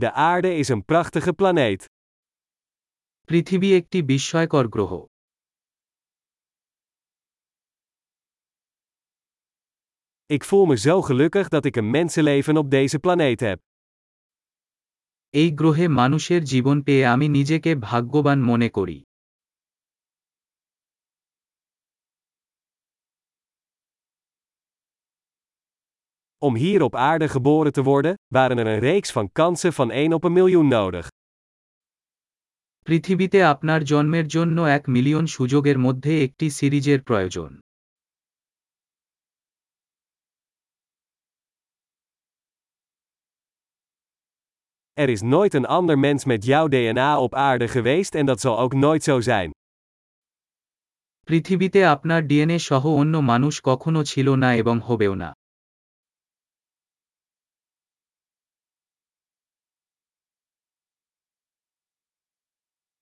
De aarde is een prachtige planeet. পৃথিবী একটি বিস্ময়কর গ্রহ Ik voel me zo gelukkig dat ik een mensenleven op deze planeet heb. এই গ্রহে মানুষের জীবন পেয়ে আমি নিজেকে ভাগ্যবান মনে করি Om hier op aarde geboren te worden, waren er een reeks van kansen van 1 op een miljoen nodig. পৃথিবীতে আপনার জন্মের জন্য এক মিলিয়ন সুযোগের মধ্যে একটি সিরিজের প্রয়োজন Er is nooit een ander mens met jouw DNA op aarde geweest en dat zal ook nooit zo zijn. পৃথিবীতে আপনার ডিএনএ সহ অন্য মানুষ কখনো ছিল না এবং হবেও না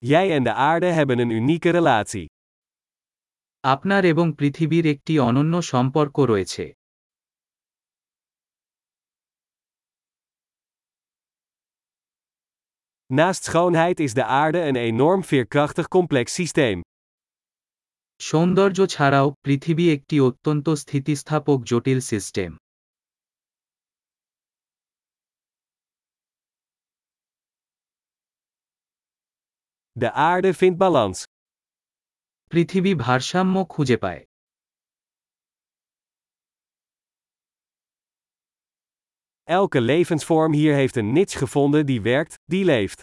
Jij en de aarde hebben een unieke relatie. আপনার এবং পৃথিবীর একটি অনন্য সম্পর্ক রয়েছে Naast schoonheid is de aarde een enorm veerkrachtig complex systeem. সৌন্দর্য ছাড়াও পৃথিবী একটি অত্যন্ত স্থিতিস্থাপক জটিল system De aarde vindt balans. পৃথিবী ভারসাম্য খুঁজে পায় Elke levensvorm hier heeft een niche gevonden die werkt, die leeft.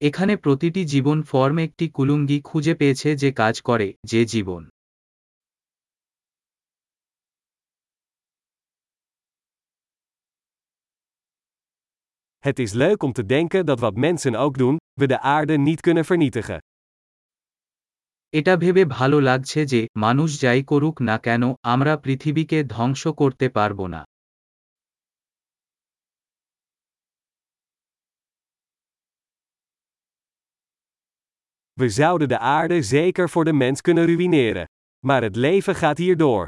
এখানে প্রতিটি জীবন ফর্ম একটি কুলুঙ্গি খুঁজে পেয়েছে যে কাজ করে যে জীবন Het is leuk om te denken dat wat mensen ook doen, we de aarde niet kunnen vernietigen. এটা ভেবে ভালো লাগছে যে মানুষ যাই করুক না কেন আমরা পৃথিবীকে ধ্বংস করতে পারব না We zouden de aarde zeker voor de mens kunnen ruïneren. Maar het leven gaat hier door.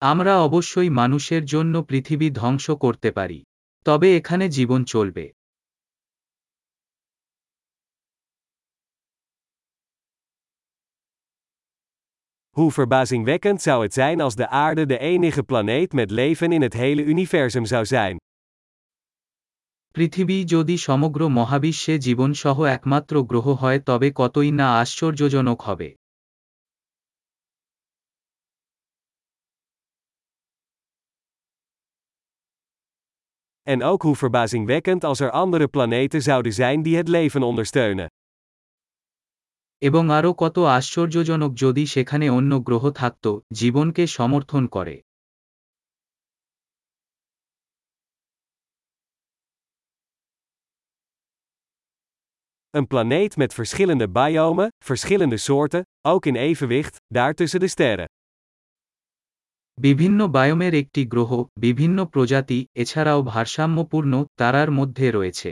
আমরা অবশ্যই মানুষের জন্য পৃথিবী ধ্বংস করতে পারি তবে এখানে জীবন চলবে Hoe verbazingwekkend zou het zijn als de aarde de enige planeet met leven in het hele universum zou zijn. পৃথিবী যদি সমগ্র মহাবিশ্বে জীবনসহ একমাত্র গ্রহ হয় তবে কতই না আশ্চর্যজনক হবে En ook hoe verbazingwekkend als er andere planeten zouden zijn die het leven ondersteunen. এবং আরও কত আশ্চর্যজনক যদি সেখানে অন্য গ্রহ থাকত জীবনকে সমর্থন করে Een planeet met verschillende biomen, verschillende soorten, ook in evenwicht, daar tussen de sterren. বিভিন্ন বায়োমের একটি গ্রহ বিভিন্ন প্রজাতি এছাড়াও ভারসাম্যপূর্ণ তারার মধ্যে রয়েছে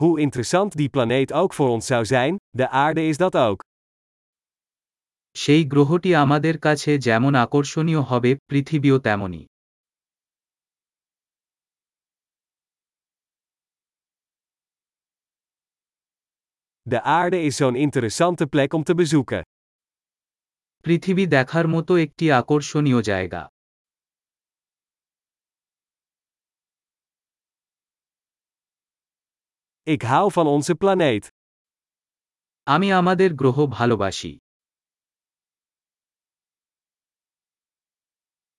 Hoe interessant die planeet ook voor ons zou zijn, de aarde is dat ook. সেই গ্রহটি আমাদের কাছে যেমন আকর্ষণীয় হবে পৃথিবীও তেমনই De aarde is zo'n interessante plek om te bezoeken. পৃথিবী দেখার মতো একটি আকর্ষণীয় জায়গা Ik hou van onze planeet. আমি আমাদের গ্রহ ভালোবাসি